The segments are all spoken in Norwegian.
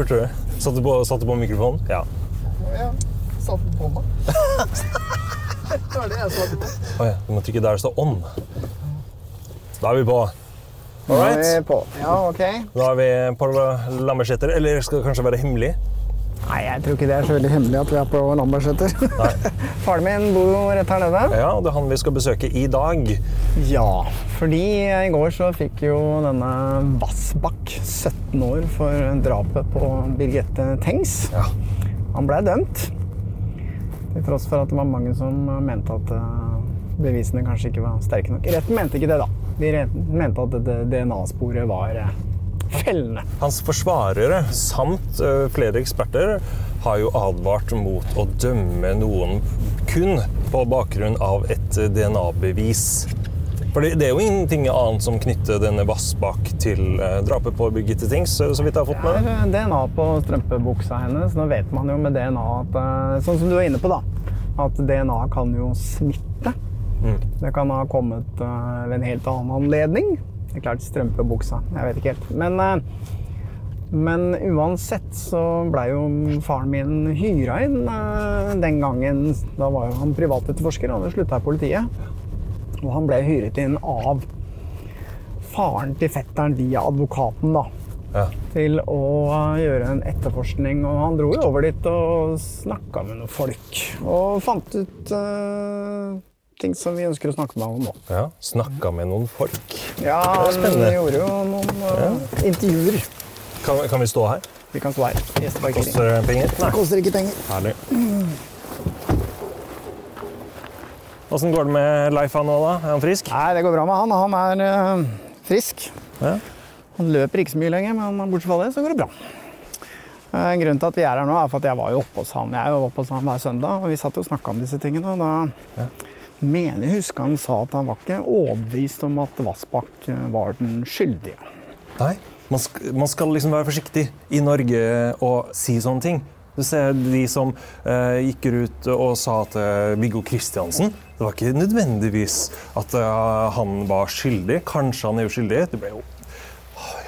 spurte du. Satt du på, satt du på mikrofonen? Ja. Satt den på meg. det var det jeg satte på. Ja, du må trykke der det står on. Da er vi på. All Da er vi på. Ja, ok. Da er vi på Lambertseter. Eller skal det kanskje være hemmelig? Nei, jeg tror ikke det er så veldig hemmelig at vi er på Lambertseter. Faren min bor jo rett her nede. Ja, og det er han vi skal besøke i dag. Ja, fordi i går så fikk jo denne Vassbakk 17 år for drapet på Birgitte Tengs. Ja. Han ble dømt. Til tross for at det var mange som mente at eh, bevisene kanskje ikke var sterke nok. Retten mente ikke det, da. De mente at DNA-sporet var eh, fellende. Hans forsvarere samt flere eksperter har jo advart mot å dømme noen kun på bakgrunn av et DNA-bevis. For det det er jo ingenting annet som knytter denne Vassbakk til drapet på Birgitte Tings, så så vidt jeg har fått med Det er DNA på strømpebuksa hennes. Nå vet man jo med DNA at eh, Sånn som du er inne på, da. At DNA kan jo smitte. Det kan ha kommet eh, ved en helt annen anledning. Det er klart strømpebuksa. Jeg vet ikke helt. Men, eh, men uansett så blei jo faren min hyra inn eh, den gangen. Da var jo han privatetterforsker, og hadde slutta i politiet. Og han ble hyret inn av faren til fetteren via advokaten, da Ja. til å gjøre en etterforskning. Og han dro jo over dit og snakka med noen folk. Og fant ut eh, ting som vi ønsker å snakke med ham om nå. Ja, Snakka med noen folk. Ja, Det vi gjorde jo noen eh, intervjuer. Kan, kan vi stå her? Vi kan stå her. Gjesteparkering. Koster det penger? Nei. Koster ikke penger. Herlig. Åssen går det med Leif han nå, da? Er han frisk? Nei, det går bra med han. Han er uh, frisk. Ja. Han løper ikke så mye lenger, men bortsett fra det så går det bra. Eh, Grunnen til at vi er her nå, er for at jeg var jo oppe hos han. Jeg er jo oppe hos han hver søndag, og vi satt jo og snakka om disse tingene. og Da mener jeg husker han sa at han var ikke overbevist om at Vassbakk eh, var den skyldige. Nei. Man skal, man skal liksom være forsiktig i Norge og si sånne ting. Du ser de som eh, gikk ut og sa til Viggo Kristiansen Det var ikke nødvendigvis at eh, han var skyldig. Kanskje han er uskyldig. Det ble jo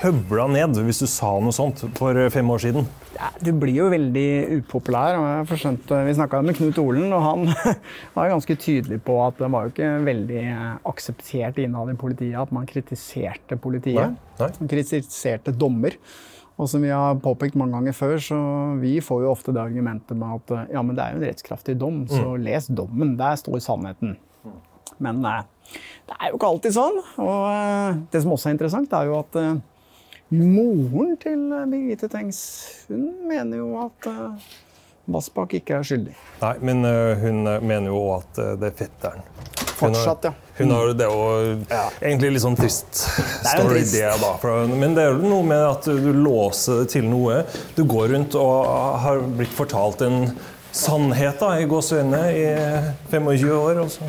høvla ned hvis du sa noe sånt for fem år siden. Ja, du blir jo veldig upopulær. og skjønt, Vi snakka med Knut Olen, og han var ganske tydelig på at det var jo ikke veldig eh, akseptert innad i politiet at man kritiserte politiet. Nei, nei. Man kritiserte dommer. Og som vi har påpekt mange ganger før, så vi får jo ofte det argumentet med at eh, ja, men det er jo en rettskraftig dom, så les dommen. Der står sannheten. Men eh, det er jo ikke alltid sånn. Og eh, det som også er interessant, er jo at eh, moren til eh, Birgitte Tengs hun mener jo at eh, Vassbakk ikke er skyldig. Nei, men øh, hun mener jo òg at det er fetteren. Fortsatt, ja. Hun har, det òg jo egentlig litt sånn trist er jo story, trist. det. da. Men det er jo noe med at du låser det til noe. Du går rundt og har blitt fortalt en sannhet da, i gåseøynene i 25 år. Og så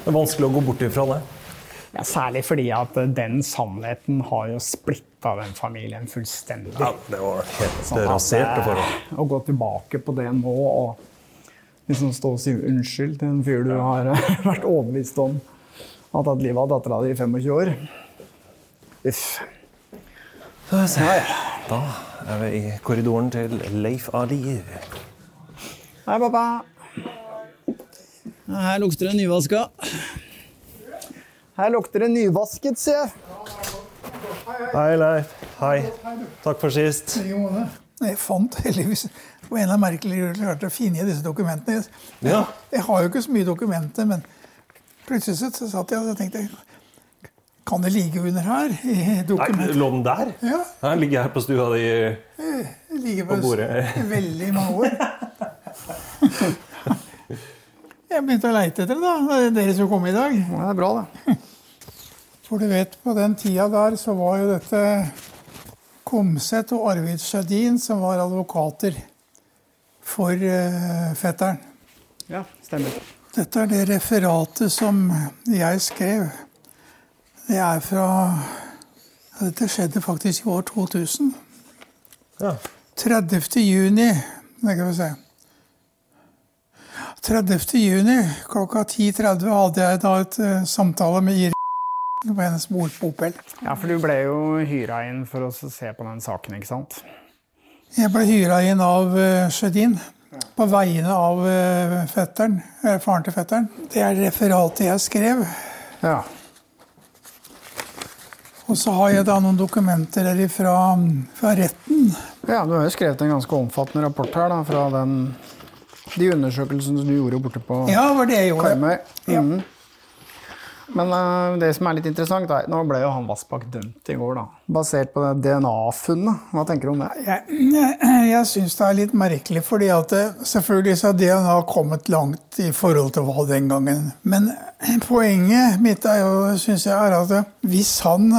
det er vanskelig å gå bort ifra det. Ja, særlig fordi at eh, den sannheten har jo splitta den familien fullstendig. Ja, det var helt Sånn at, rasert. eh, forhold. Å gå tilbake på det nå og liksom stå og si unnskyld til en fyr du har vært overbevist om har tatt livet av dattera di i 25 år Uff. Da. Da er vi i korridoren til Leif Alier. Hei, pappa. Her lukter det nyvaska. Her lukter det nyvasket, sier jeg. Hei, Leif. Hei. Takk for sist. Jeg fant heldigvis på en eller annen merkelig grunn klarte å finne disse dokumentene. Ja. Jeg har jo ikke så mye dokumenter, men plutselig så satt jeg og tenkte Kan det ligge under her? i Nei, dokumentet? lå den der? Ja. Den ligger her på stua di. Jeg ligger på bordet. veldig mange år. Jeg begynte å leite etter det, da. Det er dere som kom i dag. Det er bra, det. For du vet, på den tida der så var jo dette Komset og Arvid Sjødin som var advokater for uh, fetteren. Ja, stemmer. Dette er det referatet som jeg skrev. Det er fra ja, Dette skjedde faktisk i år 2000. Ja. 30. juni Det kan vi se. 30. juni klokka 10.30 hadde jeg da et uh, samtale med Iris var hennes mor på Opel. Ja, for du ble jo hyra inn for å se på den saken, ikke sant? Jeg ble hyra inn av uh, Sjødin på vegne av uh, fetteren, uh, faren til fetteren. Det er referatet jeg skrev. Ja. Og så har jeg da noen dokumenter her fra, fra retten. Ja, Du har jo skrevet en ganske omfattende rapport her da, fra den, de undersøkelsene du gjorde borte på Karmøy. Ja, det var det jeg gjorde. Mm. Mhm. Men uh, det som er litt interessant, er, nå ble jo han Vassbakk dømt i går. da. Basert på DNA-funnet. Hva tenker du om det? Jeg, jeg, jeg syns det er litt merkelig, fordi at det, selvfølgelig så har DNA kommet langt i forhold til hva den gangen. Men poenget mitt er jo, synes jeg, er at hvis han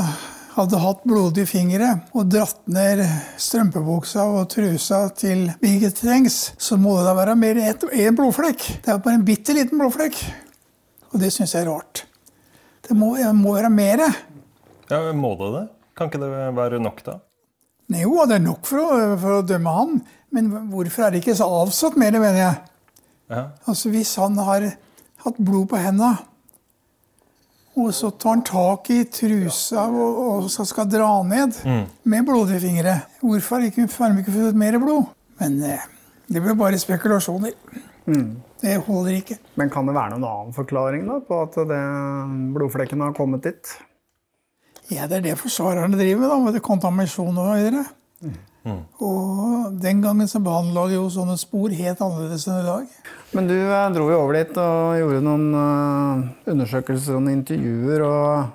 hadde hatt blodige fingre og dratt ned strømpebuksa og trusa til Birgit Tengs, så må det da være mer enn én blodflekk. Det er bare en bitte liten blodflekk. Og det syns jeg er rart. Det må, det må være mer. Ja, Må det det? Kan ikke det være nok, da? Nei, Jo, det er nok for å, for å dømme han. Men hvorfor er det ikke så avsatt mer, mener jeg? Ja. Altså Hvis han har hatt blod på hendene, og så tar han tak i trusa og, og så skal dra ned med blodige fingre, hvorfor har ikke, de ikke funnet mer blod? Men eh, det blir bare spekulasjoner. Det holder ikke. Men kan det være noen annen forklaring da, på at det, blodflekken har kommet dit? Ja, Det er det forsvarerne driver med, da, med kontaminasjon og videre. Og den gangen så behandla de jo sånne spor helt annerledes enn i dag. Men du eh, dro jo over dit og gjorde noen eh, undersøkelser og intervjuer. Og,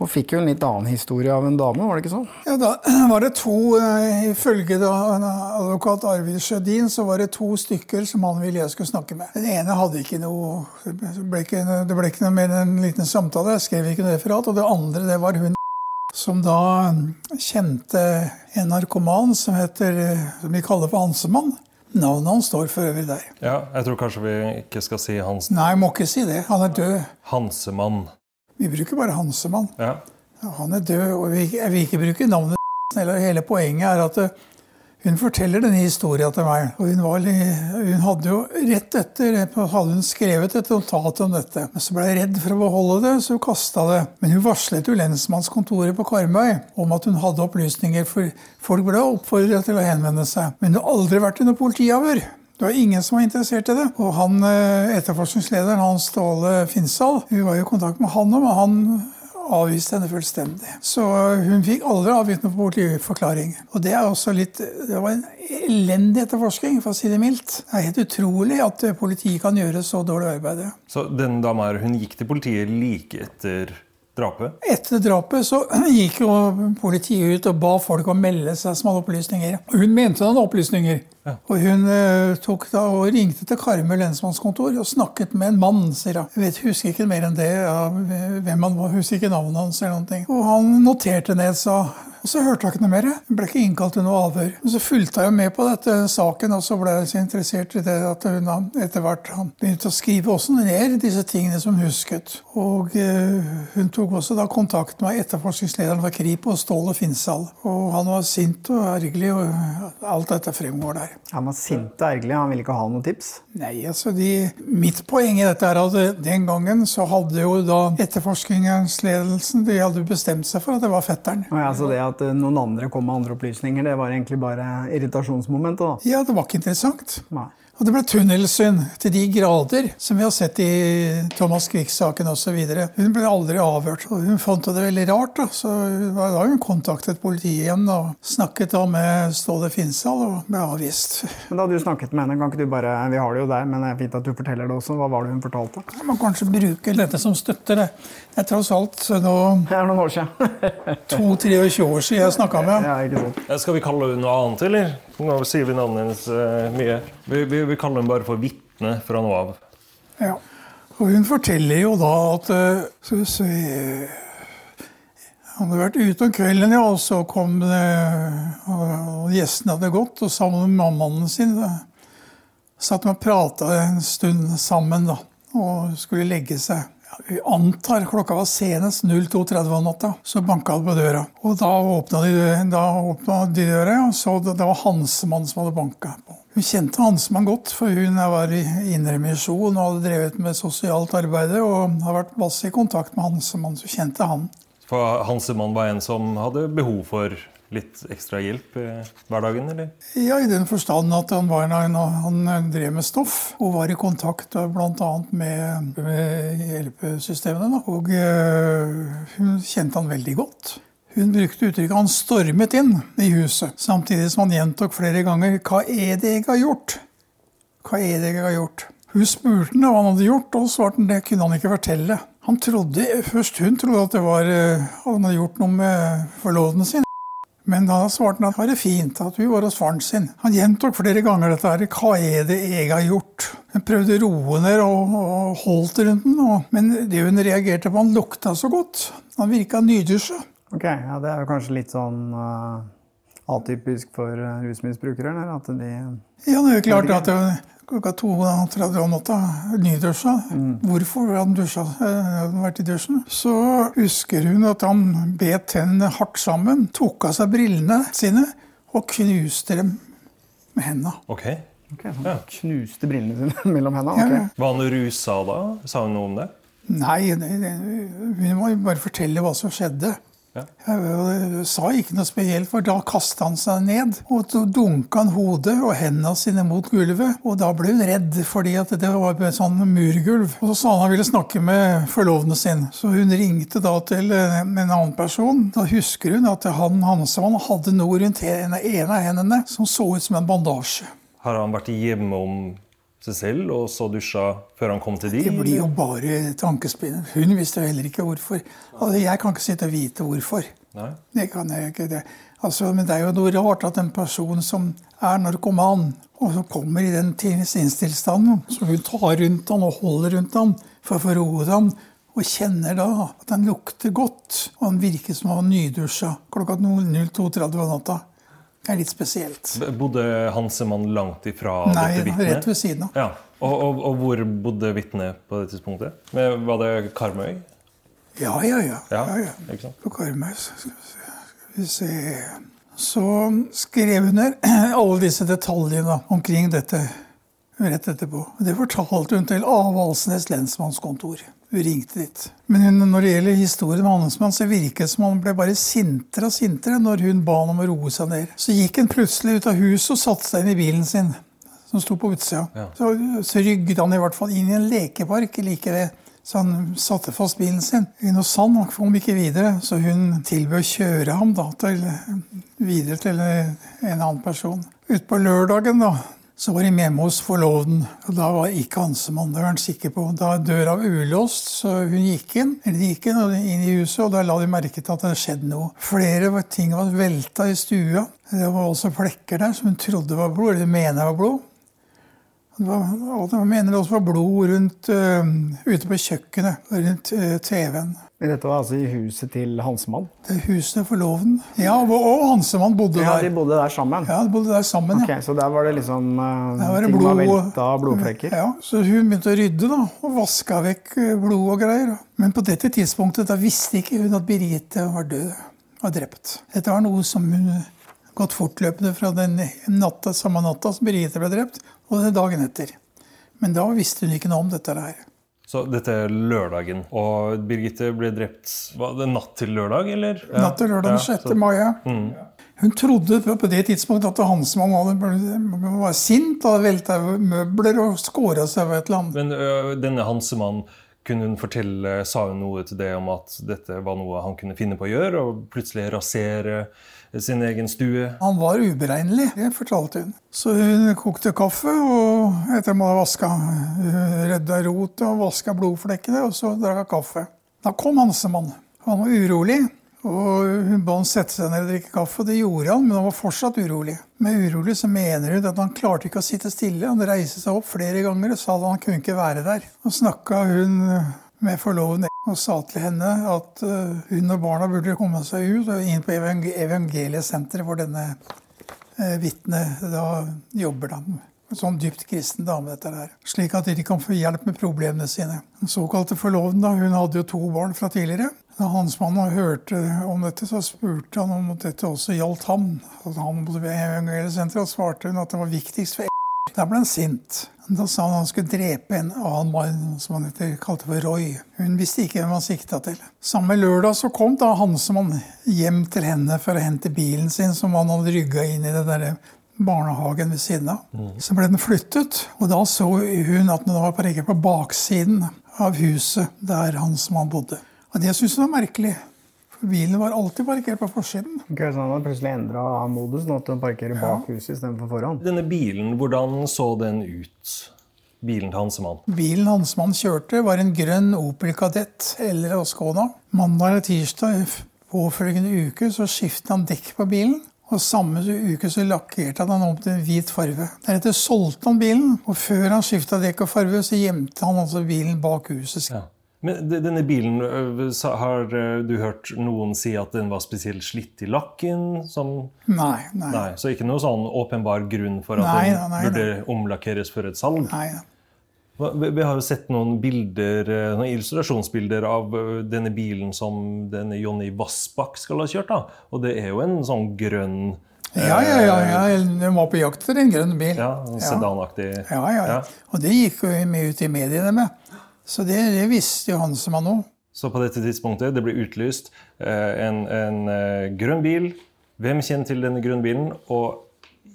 og fikk jo en litt annen historie av en dame, var det ikke sånn? Ja, Da var det to, eh, ifølge advokat Arvid Sjødin, så var det to stykker som han ville jeg skulle snakke med. Den ene hadde ikke noe Det ble ikke, det ble ikke noe mer enn en liten samtale. Jeg skrev ikke noe referat. Og det andre, det var hun som da kjente en narkoman som heter Som vi kaller for Hansemann. Navnet hans står for øvrig der. Ja, Jeg tror kanskje vi ikke skal si Hans Nei, jeg må ikke si det. Han er død. Hansemann. Vi bruker bare Hansemann. Ja. Han er død, og vi- jeg vil ikke bruke navnet eller Hele poenget er at eh, hun forteller denne historien til meg. Og hun, var, hun hadde jo rett etter hadde hun skrevet et notat om dette. Men så ble jeg redd for å beholde det, så hun kasta det. Men hun varslet jo lensmannskontoret på Karmøy om at hun hadde opplysninger, for folk ble oppfordret til å henvende seg. Men det har aldri vært under politiavhør. Det var ingen som var interessert i det. Og han, eh, etterforskningslederen Hans Ståle Finsal, hun var jo i kontakt med han, men han avviste henne fullstendig. Så hun fikk aldri avgitt noen politiforklaring. Og det er også litt Det var en elendig etterforskning, for å si det mildt. Det er helt utrolig at politiet kan gjøre så dårlig arbeid. Så den dama her, hun gikk til politiet like etter drapet? Etter drapet så gikk jo politiet ut og ba folk å melde seg som hadde opplysninger. Hun mente han hadde opplysninger. Og hun eh, tok da og ringte til Karmøy lensmannskontor og snakket med en mann, sier hun. Jeg vet, husker ikke mer enn det, ja, hvem han var, husker ikke navnet hans eller noen ting. Og han noterte ned, sa og så hørte jeg ikke noe mer. Hun ble ikke innkalt til noe avhør. Og så fulgte jeg med på dette saken, og så ble jeg så interessert i det at hun etter hvert begynte å skrive også ned disse tingene som hun husket. Og eh, hun tok også da kontakt med etterforskningslederen for Kripos, Ståle Finnsal. Og han var sint og ergerlig, og alt dette fremgår der. Han var sint og ergerlig, han ville ikke ha noen tips? Nei, altså de, Mitt poeng i dette er at den gangen så hadde jo da etterforskningsledelsen de hadde bestemt seg for at det var fetteren. Og ja, så det at eh, noen andre kom med andre opplysninger, det var egentlig bare irritasjonsmomentet, da? Ja, det var ikke interessant. Nei. Og det ble tunnelsyn til de grader, som vi har sett i Thomas Quick-saken osv. Hun ble aldri avhørt, og hun fant det veldig rart. Da. Så da hun kontaktet politiet igjen og snakket da med Ståle Finnsal og ble avvist. Men da du snakket med henne, kan ikke du bare Vi har det jo der, men det er fint at du forteller det også. Hva var det hun fortalte? Man kan kanskje bruke dette som støtte. Det Det er tross alt nå Det er noen år siden. 22-23 år siden jeg snakka med Ja, ikke sant. Eh, Skal vi kalle henne noe annet, eller? Nå sier vi navnet hennes uh, mye. Vi, vi, vi kaller henne bare for vitne fra nå av. Ja. Og hun forteller jo da at eh, Skal vi se Han hadde vært ute om kvelden, ja, og så kom det og Gjestene hadde gått, og sammen med mammaen sin da, satt de og prata en stund sammen da, og skulle legge seg. Vi antar klokka var senest 02.30 om natta, så banka det på døra. Og da åpna de, de døra, og så det, det var Hansemann som hadde banka på. Hun kjente Hansemann godt, for hun var i Indremisjon og hadde drevet med sosialt arbeid og har vært masse i kontakt med Hansemann, så kjente han. For Hansemann var en som hadde behov for litt ekstra hjelp i hverdagen, eller? Ja, i den forstand at han, var, han drev med stoff og var i kontakt bl.a. Med, med hjelpesystemene. Da. Og øh, hun kjente han veldig godt. Hun brukte uttrykket 'han stormet inn' i huset, samtidig som han gjentok flere ganger 'hva er det jeg har gjort'? Hva er det jeg har gjort? Hun spurte hva han hadde gjort, og svarte han det kunne han ikke fortelle. Han trodde, Først hun trodde at det var, han hadde gjort noe med forloveden sin. Men da svarte han at det var fint at hun var hos faren sin. Han gjentok flere ganger dette her. Hva er det jeg har gjort? Hun prøvde å roe ned og, og holdt rundt den. Og, men det hun reagerte på, han lukta så godt. Han virka nydusja. Ok, ja, Det er jo kanskje litt sånn uh atypisk for uh, rusmisbrukere? Eller? At de Ja, det er jo klart at det, klokka 2.30 om natta, nydusja. Hvorfor hadde han dusja? eh, hadde vært i dusjen? Så husker hun at han bet tennene hardt sammen, tok av seg brillene sine og knuste dem med henda. Ok. Ok, han Ja. Knuste brillene sine mellom hendene? Ja, ja. Var han rusa da? Sa hun noe om det? Nei, hun må bare fortelle hva som skjedde. Ja. Jeg sa ikke noe spesielt, for da kasta han seg ned. Og så dunka han hodet og hendene sine mot gulvet. Og da ble hun redd, fordi at det var et sånn murgulv. Og så sa han han ville snakke med forloveden sin. Så hun ringte da til en annen person. Da husker hun at han Hansemann hadde noe rundt en ene av hendene som så ut som en bandasje. Har han vært hjemme om seg selv og så dusja før han kom til de? Det blir jo bare tankespinn. Hun visste heller ikke hvorfor. Altså, jeg kan ikke sitte og vite hvorfor. Nei. Det kan jeg ikke. Det. Altså, men det er jo noe rart at en person som er narkoman, og som kommer i den sinnstilstanden, så hun tar rundt han og holder rundt han for å få roet ham, og kjenner da at han lukter godt, og han virker som han nydusja klokka 02.30 om natta. Det er litt spesielt. Bodde Hansemann langt ifra Nei, dette vitnet? rett ved siden av. Ja. Og, og, og hvor bodde vitnet på det tidspunktet? Var det Karmøy? Ja, ja, ja. Ja, ja, ja. på Karmøy. Skal vi se. Skal vi se. Så skrev hun alle disse detaljene omkring dette rett etterpå. Det fortalte hun til Avaldsnes lensmannskontor. Hun ringte dit. Men når det gjelder historien med Handelsmann, så virket det som han ble bare sintere og sintere når hun ba han om å roe seg ned. Så gikk han plutselig ut av huset og satte seg inn i bilen sin, som sto på utsida. Ja. Så, så rygget han i hvert fall inn i en lekepark like ved. Så han satte fast bilen sin. Noe sand han kom ikke videre, så hun tilbød å kjøre ham da, til, videre til en annen person. Utpå lørdagen da, Så var de hjemme hos forloveden, og da var ikke Hansemann. Det var han sikker på. Da døra var ulåst, så hun gikk inn eller de gikk inn, inn i huset, og da la de merke til at det hadde skjedd noe. Flere ting var velta i stua. Det var også flekker der som hun trodde var blod, eller mener var blod. Det var, mener også var blod rundt, uh, ute på kjøkkenet, rundt uh, TV-en. Dette var altså i huset til Hansemann? Det huset for forloven. Ja, og, og Hansemann bodde Ja, der. de bodde der sammen? Ja, de bodde der sammen, Ok, Så der var det liksom uh, Der var det ting blod var velta og blodflekker? Ja, Så hun begynte å rydde da, og vaska vekk eh, blod og greier. Men på dette tidspunktet da visste ikke hun at Birgitte var død. og drept. Dette var noe som hun gått fortløpende fra den natta, samme natta som Birgitte ble drept, og den dagen etter. Men da visste hun ikke noe om dette her. Så dette er lørdagen, og Birgitte ble drept Var det natt til lørdag, eller? Ja. Natt til lørdag 6. Ja, 6. så- mai. Mm. Hun trodde på på det tidspunktet at Hansmann var sint, hadde velta møbler og skåra seg ved et eller annet. Men ø, denne Hansemann, hun fortelle, sa hun noe til det om at dette var noe han kunne finne på å gjøre, og plutselig rasere sin egen stue? Han var uberegnelig, det fortalte hun. Så hun kokte kaffe, og etter å ha vaska rydda rotet og vaska blodflekkene, og så drakk hun kaffe. Da kom Hansemann. Han var urolig, og hun ba han sette seg ned og drikke kaffe. og Det gjorde han, men han var fortsatt urolig. Med urolig så mener hun at han klarte ikke å sitte stille. Han reiste seg opp flere ganger og sa at han kunne ikke være der. Og snakka hun med forloveden og sa til henne at eh, hun og barna burde komme seg ut og inn på evang- evangeliesenteret hvor denne eh, vitnet da jobber. da. Sånn dypt kristen dame, dette der. Slik at de kan få hjelp med problemene sine. Den såkalte forloveden, da, hun hadde jo to barn fra tidligere. Da Hansmannen hørte om dette, så spurte han om dette også gjaldt ham. At han evangeliesenteret, og svarte hun at det var viktigst for da ble han sint. Da sa han at han skulle drepe en annen mann som han etter kalte for Roy. Hun visste ikke hvem han sikta til. Samme lørdag så kom da Hansemann hjem til henne for å hente bilen sin, som han hadde rygga inn i den der barnehagen ved siden av. Så ble den flyttet, og da så hun at den var parkert på baksiden av huset der Hansemann bodde. Og det syntes hun var merkelig. For bilen var alltid parkert på forsiden. Okay, så han har plutselig endra modus, nå at den parkerer bak huset istedenfor foran? Denne bilen, hvordan så den ut? Bilen til Hansemann? Bilen Hansemann kjørte, var en grønn Opel Kadett eller Ascona. Mandag eller tirsdag påfølgende uke så skiftet han dekk på bilen. Og samme uke så lakkerte han den om til en hvit farve. Deretter solgte han bilen, og før han skifta dekk og farve, så gjemte han altså bilen bak huset. Ja. Men denne bilen, har du hørt noen si at den var spesielt slitt i lakken? Som, Nei, nei. nei, så ikke noe sånn åpenbar grunn for at Nei, den nei, burde omlakkeres for et salg? nei. nei. Vi har jo sett noen bilder, noen illustrasjonsbilder av denne bilen som denne Jonny Vassbakk skal ha kjørt. da. Og det er jo en sånn grønn Ja, ja, ja, ja. De var på jakt etter en grønn bil. ja, sedanaktig Ja, ja, ja. Og det gikk jo mye ut i mediene med. Så det, det visste jo Hansemann òg. Så på dette tidspunktet det blir utlyst eh, en, en eh, grønn bil. Hvem kjenner til denne grønne bilen? Og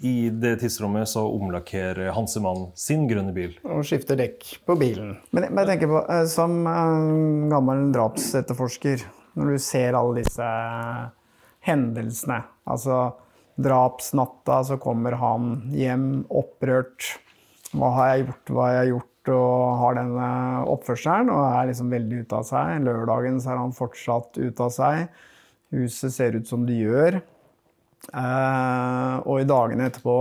i det tidsrommet så omlakkerer Hansemann sin grønne bil. Og skifter dekk på bilen. Men, men jeg tenker på, eh, som eh, gammel drapsetterforsker, når du ser alle disse hendelsene Altså drapsnatta, så kommer han hjem opprørt. Hva har jeg gjort, hva har jeg gjort? Og har denne oppførselen og er liksom veldig ute av seg. Lørdagen så er han fortsatt ute av seg. Huset ser ut som det gjør. Eh, og i dagene etterpå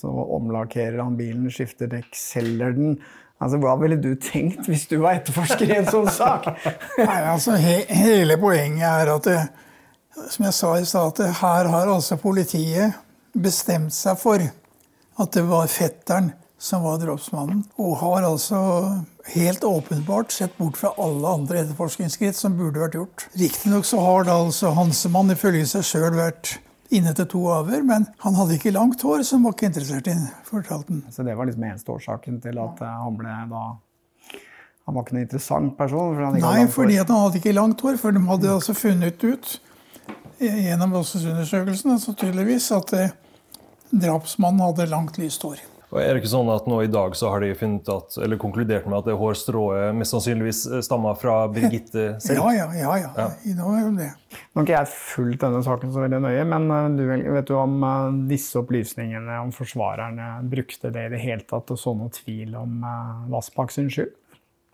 så omlakkerer han bilen, skifter dekk, selger den. Altså, Hva ville du tenkt hvis du var etterforsker i en sånn sak? Nei, altså, he hele poenget er at det, som jeg sa i stad, at her har altså politiet bestemt seg for at det var fetteren som var drapsmannen. Og har altså helt åpenbart sett bort fra alle andre etterforskningsskritt som burde vært gjort. Riktignok så har da altså Hansemann ifølge seg sjøl vært inne til to avhør, men han hadde ikke langt hår, han var ikke interessert i fortalte han. Så det var liksom eneste årsaken til at eh, han ble da Han var ikke noen interessant person? For Nei, fordi at han hadde ikke langt hår. For de hadde altså funnet ut gjennom undersøkelsen altså tydeligvis at eh, drapsmannen hadde langt, lyst hår. Og er det ikke sånn at nå i dag så har de funnet at, eller konkludert med at det hårstrået mest sannsynligvis eh, stammer fra Birgitte selv? Ja, ja, ja. ja. Nå er det. Nå har ikke jeg fulgt denne saken så veldig nøye, men eh, du, vet du om eh, disse opplysningene om forsvarerne brukte det i det hele tatt og så noe tvil om Vassbakk sin skyld?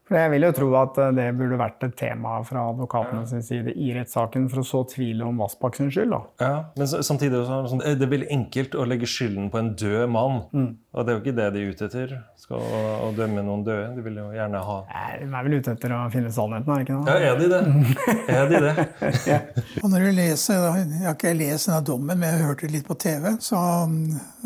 For Jeg vil jo tro at eh, det burde vært et tema fra advokatene sin side i rettssaken for å så tvil om Vassbakk sin skyld. da. Ja, Men samtidig så er det, sånn, det er veldig enkelt å legge skylden på en død mann. Mm. Og det er jo ikke det de er ute etter. Skal å, dømme noen døde. De vil jo gjerne ha Nei, De er vel ute etter å finne sannheten, er det ikke det? Ja, er de det? Er de det? ja. Og når du leser, Jeg har ikke lest denne dommen, men jeg hørte litt på TV. Så um,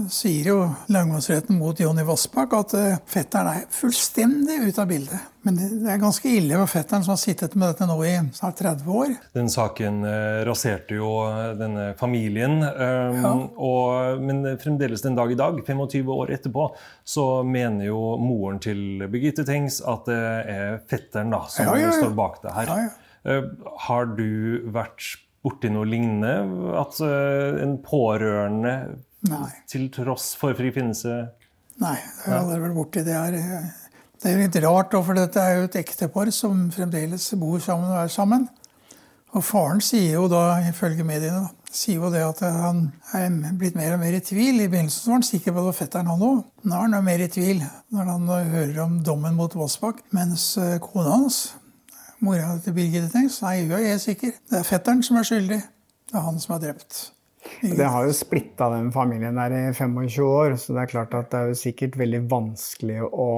sier jo langmannsretten mot Jonny Vassbakk at uh, fetteren er fullstendig ute av bildet. Men det er ganske ille for fetteren som har sittet med dette nå i snart 30 år. Den saken eh, raserte jo eh, denne familien. Eh, ja. og, men fremdeles den dag i dag, 25 år etterpå, så mener jo moren til Birgitte Tengs at det er fetteren da, som ja, ja, står bak det her. Har du vært borti noe lignende? At en pårørende, Nei. til tross for frifinnelse Nei, det har aldri vært borti. Det er eh, det er litt rart, for dette er jo et ektepar som fremdeles bor sammen og er sammen. Og faren sier jo da, ifølge mediene, sier jo det at han er blitt mer og mer i tvil. I begynnelsen var han sikker på at det var fetteren han òg. Nå er han mer i tvil når han hører om dommen mot Vassbakk. Mens eh, kona hans, mora til Birgitte Tengs, nei, hun er helt sikker. Det er fetteren som er skyldig. Det er han som er drept. Det har jo splitta den familien der i 25 år, så det er klart at det er jo sikkert veldig vanskelig å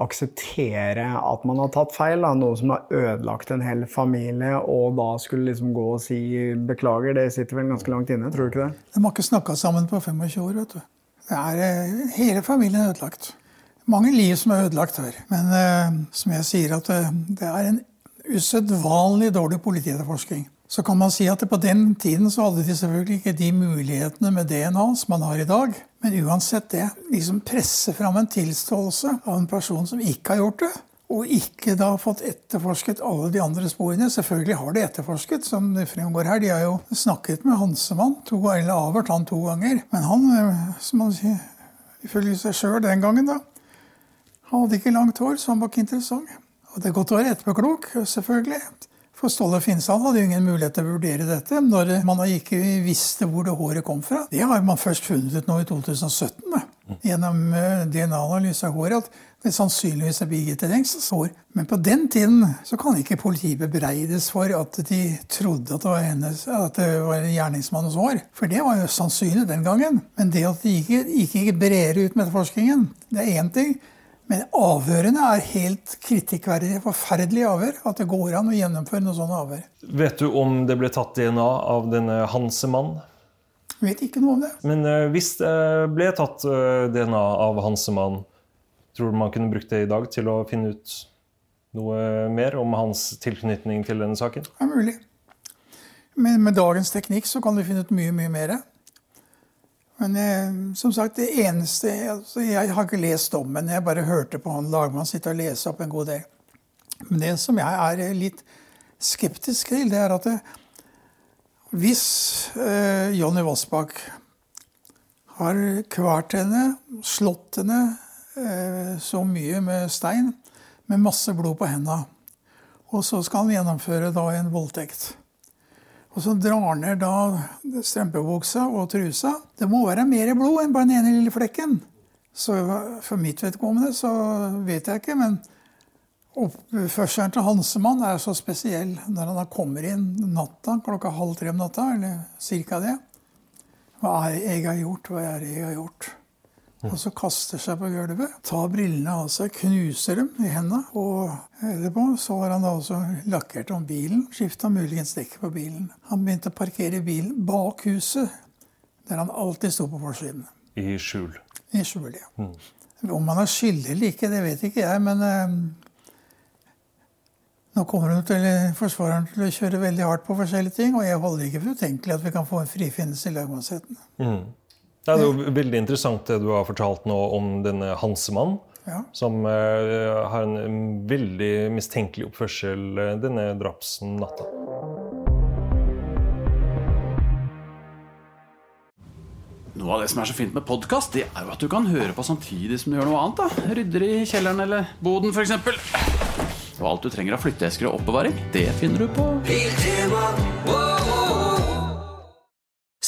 akseptere at man har tatt feil. Da. Noe som har ødelagt en hel familie, og da skulle liksom gå og si beklager. Det sitter vel ganske langt inne, tror du ikke det? De har ikke snakka sammen på 25 år, vet du. Det er, eh, hele familien er ødelagt. Mange liv som er ødelagt her. Men uh, som jeg sier, at uh, det er en usedvanlig dårlig politietterforskning. Så kan man si at på den tiden så hadde de selvfølgelig ikke de mulighetene med DNA som man har i dag. Men uansett det, liksom presse fram en tilståelse av en person som ikke har gjort det, og ikke da fått etterforsket alle de andre sporene. Selvfølgelig har de etterforsket, som det fremgår her. De har jo snakket med Hansemann, to, eller avhørt han to ganger. Men han, eh, som man sier, ifølge seg sjøl den gangen, da, han hadde ikke langt hår, så han var ikke interessant. Og det er godt å være etterpåklok, selvfølgelig. For Ståle Finnsand hadde jo ingen mulighet til å vurdere dette når man ikke visste hvor det håret kom fra. Det har man først funnet ut nå i 2017 da. gjennom eh, DNA-analyse av håret. at det sannsynligvis er Birgitte Tengsens hår. Men på den tiden så kan ikke politiet bebreides for at de trodde at det var, hennes, at det var gjerningsmannens hår. For det var jo sannsynlig den gangen. Men det at de ikke gikk bredere ut med etterforskningen, det er én ting. Men avhørene er helt kritikkverdige. Forferdelige avhør. At det går an å gjennomføre noe sånt avhør. Vet du om det ble tatt DNA av denne Hansemann? Vet ikke noe om det. Men uh, hvis det ble tatt eh, DNA av Hansemann, tror du man kunne brukt det i dag til å finne ut noe mer om hans tilknytning til denne saken? Det er mulig. Men med dagens teknikk så kan du finne ut mye, mye mer. Men eh, som sagt, det eneste altså, Jeg har ikke lest dommen, jeg bare hørte på han lagmannen sitte og lese opp en god del. Men det som jeg er eh, litt skeptisk til, det er at det, eh, hvis eh, Jonny Vassbakk har kvalt henne, slått henne eh, så mye med stein, med masse blod på hendene, og så skal han gjennomføre da en voldtekt og så drar ned da strømpebuksa og trusa. Det må være mer blod enn bare den ene lille flekken. Så for mitt vedkommende så vet jeg ikke, men oppførselen til Hansemann er så spesiell når han kommer inn natta klokka halv tre om natta, eller cirka det. Hva er det jeg har gjort? Hva er det jeg har gjort? Og så kaster seg på gulvet, tar brillene av seg, knuser dem i hendene. Og etterpå så har han da også lakkert om bilen, skifta muligens dekket på bilen. Han begynte å parkere bilen bak huset, der han alltid sto på forsiden. I skjul. I skjul, ja. Mm. Om han er skyldig eller ikke, det vet ikke jeg, men eh, nå kommer hun til, forsvareren til å kjøre veldig hardt på forskjellige ting, og jeg holder ikke for utenkelig at vi kan få en frifinnelse i lagmannsretten. Mm. Det er jo veldig interessant det du har fortalt nå om denne Hansemann. Ja. Som uh, har en veldig mistenkelig oppførsel uh, denne drapsnatta. Noe av det som er så fint med podkast, det er jo at du kan høre på samtidig som du gjør noe annet. da Rydder i kjelleren eller boden, f.eks. Og alt du trenger av flytteesker og oppbevaring, det finner du på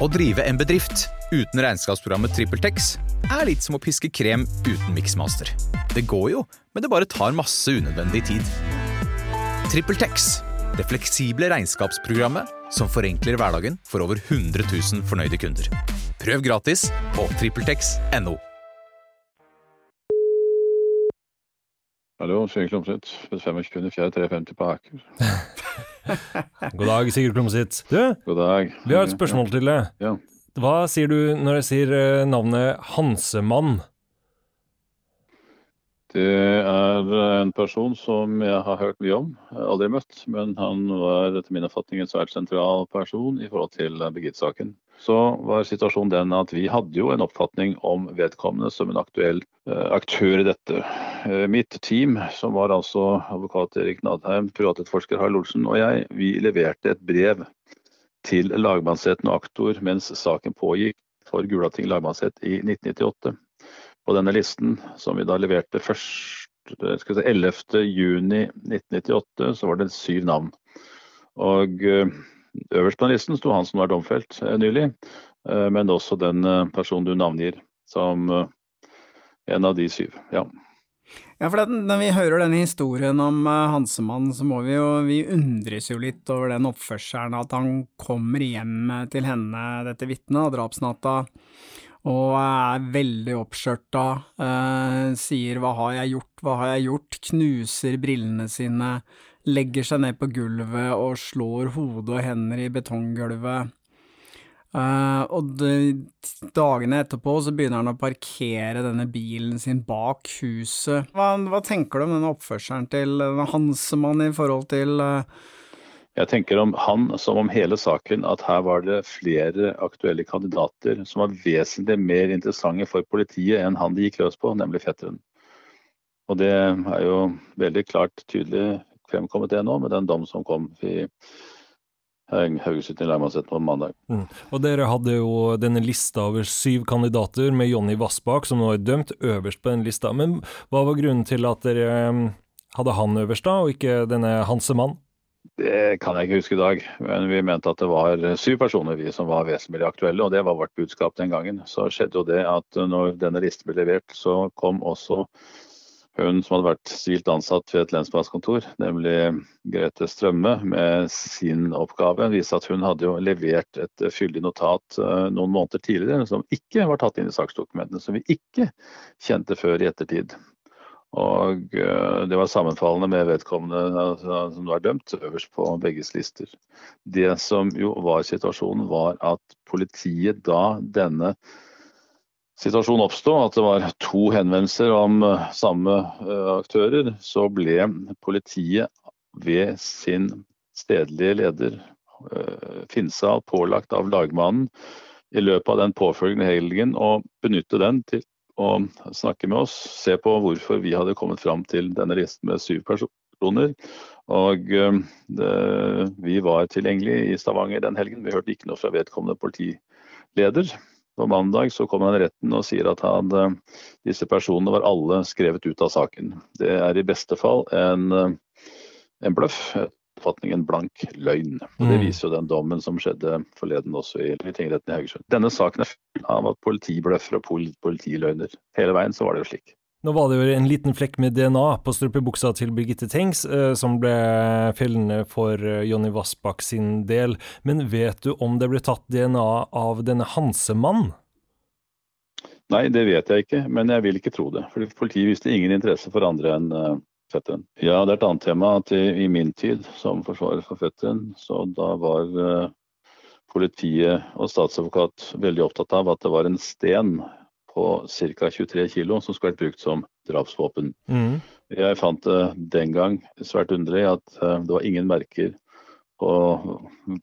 Å drive en bedrift uten regnskapsprogrammet TrippelTex er litt som å piske krem uten miksmaster. Det går jo, men det bare tar masse unødvendig tid. TrippelTex, det fleksible regnskapsprogrammet som forenkler hverdagen for over 100 000 fornøyde kunder. Prøv gratis på TrippelTex.no. Hallo, Sigurd Klomsæt. 25.4.350 på Aker. God dag, Sigurd Klumsitz. Du, God dag. vi har et spørsmål til deg. Ja. Hva sier du når jeg sier eh, navnet Hansemann? Det er en person som jeg har hørt mye om. Aldri møtt, men han var etter min oppfatning en svært sentral person i forhold til Birgitte-saken. Så var situasjonen den at vi hadde jo en oppfatning om vedkommende som en aktuell eh, aktør i dette. Eh, mitt team, som var altså advokat Erik Nadheim, privatetterforsker Harald Olsen og jeg, vi leverte et brev til lagmannsretten og aktor mens saken pågikk for Gulating lagmannsrett i 1998. På denne listen, som vi da leverte først, skal si, 11. juni 1998, så var det syv navn. Og eh, Øverst på den listen sto han som var domfelt eh, nylig, eh, men også den eh, personen du navngir som eh, en av de syv. Ja. Ja, for det, når vi hører denne historien om Hansemann, så må vi jo Vi undres jo litt over den oppførselen at han kommer hjem til henne, dette vitnet, drapsnatta, og er veldig oppskjørta, uh, sier 'hva har jeg gjort', 'hva har jeg gjort', knuser brillene sine, legger seg ned på gulvet og slår hode og hender i betonggulvet. Uh, og de, dagene etterpå så begynner han å parkere denne bilen sin bak huset. Hva, hva tenker du om denne oppførselen til uh, Hansemann i forhold til uh... Jeg tenker om han som om hele saken at her var det flere aktuelle kandidater som var vesentlig mer interessante for politiet enn han de gikk løs på, nemlig fetteren. Og det er jo veldig klart tydelig fremkommet det nå med den dom som kom i Haugesund i lagmannsretten på mandag. Mm. Og dere hadde jo denne lista over syv kandidater med Jonny Vassbakk, som nå er dømt, øverst på den lista. Men hva var grunnen til at dere um, hadde han øverst, da, og ikke denne Hansemann? Det kan jeg ikke huske i dag, men vi mente at det var syv personer vi som var vesentlig aktuelle, og det var vårt budskap den gangen. Så skjedde jo det at når denne listen ble levert, så kom også hun som hadde vært sivilt ansatt ved et lensmannskontor, nemlig Grete Strømme, med sin oppgave, viste at hun hadde jo levert et fyldig notat eh, noen måneder tidligere som ikke var tatt inn i saksdokumentene, som vi ikke kjente før i ettertid. Og eh, det var sammenfallende med vedkommende altså, som var dømt, øverst på begges lister. Det som jo var situasjonen, var at politiet da denne situasjonen oppstod, at det var to henvendelser om uh, samme uh, aktører, så ble politiet ved sin stedlige leder, Finsal, pålagt av lagmannen i løpet av den påfølgende helgen å benytte den til å snakke med oss, se på hvorfor vi hadde kommet fram til denne listen med syv personer. Og det, vi var tilgjengelige i Stavanger den helgen. Vi hørte ikke noe fra vedkommende politileder. På mandag så kommer han i retten og sier at han, eh, disse personene var alle skrevet ut av saken. Det er i beste fall en, eh, en bløff, en blank løgn. Og Det Mm. viser jo den dommen som skjedde forleden også i tingretten i Haugesund. Denne saken er full av at politibløffer og pol politiløgner. Hele veien så var det jo slik. Nå var det jo en liten flekk med DNA på strømpebuksa til Birgitte Tengs, eh, som ble fellende for eh, Jonny Vassbakk sin del. Men vet du om det ble tatt DNA av denne Hansemann? Nei, det vet jeg ikke, men jeg vil ikke tro det. Fordi politiet viste ingen interesse for andre enn uh, fetteren. Ja, det er et annet tema at i, i min tid som forsvarer for fetteren, så da var uh, politiet og statsadvokat veldig opptatt av at det var en sten på ca. 23 kg som skulle vært brukt som drapsvåpen. Mm. Jeg fant det den gang svært underlig at eh, det var ingen merker på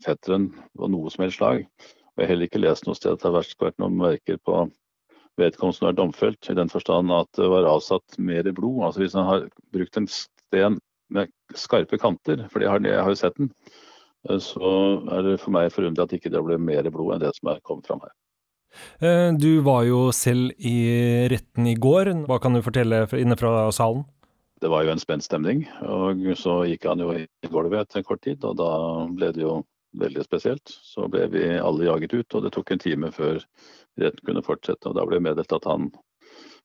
fetteren av noe som helst slag. Og jeg har heller ikke lest noe sted at det har vært noen merker på vedkommende som er domfelt, i den forstand at det var avsatt mer blod. Altså Hvis han har brukt en sten med skarpe kanter, for jeg har, jeg har jo sett den, eh, så er det for meg forunderlig at ikke det ble mer blod enn det som er kommet fram her. Eh, Du var jo selv i retten i går. Hva kan du fortelle inne fra salen? Det var jo en spent stemning, og så gikk han jo i gulvet etter en kort tid, og da ble det jo veldig spesielt. Så ble vi alle jaget ut, og det tok en time før retten kunne fortsette. og Da ble det meddelt at han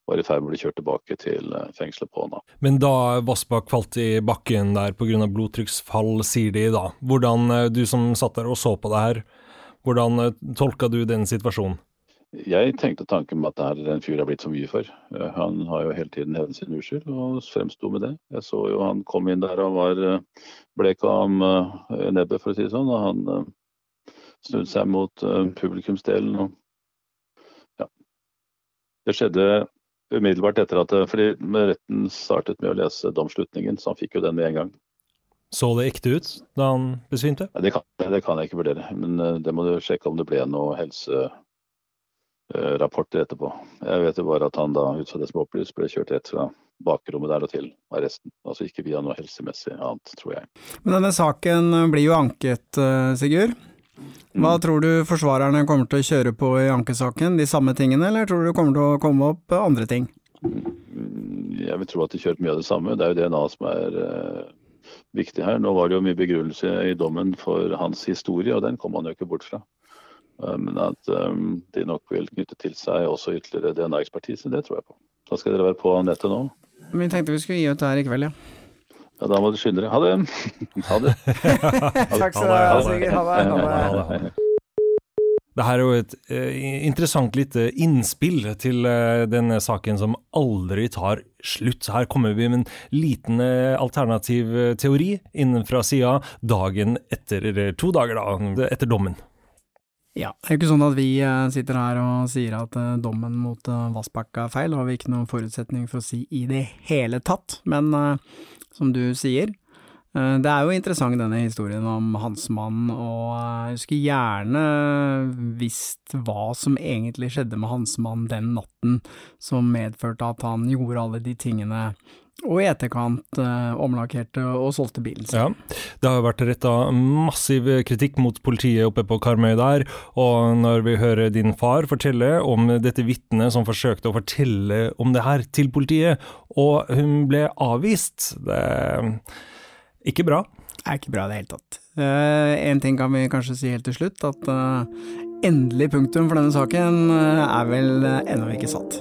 var i ferd med å bli kjørt tilbake til eh, fengselet på Åna. Men da Vassbakk falt i bakken der pga. blodtrykksfall, sier de da. Hvordan, eh, du som satt der og så på det her, hvordan eh, tolka du den situasjonen? Jeg tenkte tanken med at det er en fyr jeg har blitt så mye for. Eh, Han har jo hele tiden hevnet sin uskyld og fremsto med det. Jeg så jo han kom inn der og var eh, blek om eh, nebbet, for å si det sånn. Og han snudde seg mot publikumsdelen. Og, ja. Det skjedde umiddelbart etter at fordi retten startet med å lese domslutningen, så han fikk jo den med en gang. Så det ekte ut da han besvimte? Ja, Det kan, det kan jeg ikke vurdere, men det må du sjekke om det ble noe helserapporter etterpå. Jeg vet jo bare at han da, ut fra det som opplyst, ble kjørt rett fra bakrommet der og til arresten. Altså ikke via noe helsemessig annet, tror jeg. Men denne saken blir jo anket, eh, Sigurd. Hva tror du forsvarerne kommer til å kjøre på i ankesaken? De samme tingene, eller tror du det kommer til å komme opp eh, andre ting? Jeg vil tro at de kjører mye av det samme. Det er jo DNA som er eh, viktig her. Nå var det jo mye begrunnelse i dommen for hans historie, og den kom han jo ikke bort fra. Eh, men at eh, de nok vil knytte til seg også ytterligere DNA-ekspertise, det tror jeg på. Da skal dere være på nettet nå. Vi tenkte vi skulle gi ut det her i kveld, ja. Ja, Da må du skynde dere. Ha det. Ha det. Takk skal du ha, Sigurd. Ha det. Det. Det her er jo et eh, interessant lite innspill til eh, denne saken som aldri tar slutt. Her kommer vi med en liten eh, alternativ eh, teori innenfra fra sida dagen etter, eller to dager da, etter dommen. Ja, det er jo ikke sånn at vi eh, sitter her og sier at eh, dommen mot Vassbakka Vassbakk er feil, det har vi ikke noen forutsetning for å si i det hele tatt, men eh, som du sier, eh, det er jo interessant denne historien om Hansmann, og eh, jeg skulle gjerne visst hva som egentlig skjedde med Hansmann den natten som medførte at han gjorde alle de tingene, og i etterkant eh, omlakkerte og solgte bilen sin. Ja, det har vært retta massiv kritikk mot politiet oppe på Karmøy der, og når vi hører din far fortelle om dette vitnet som forsøkte å fortelle om det her til politiet, og hun ble avvist, det er ikke bra. Det er ikke bra i det hele tatt. Eh, en ting kan vi kanskje si helt til slutt, at eh, endelig punktum for denne saken eh, er vel ennå ikke satt.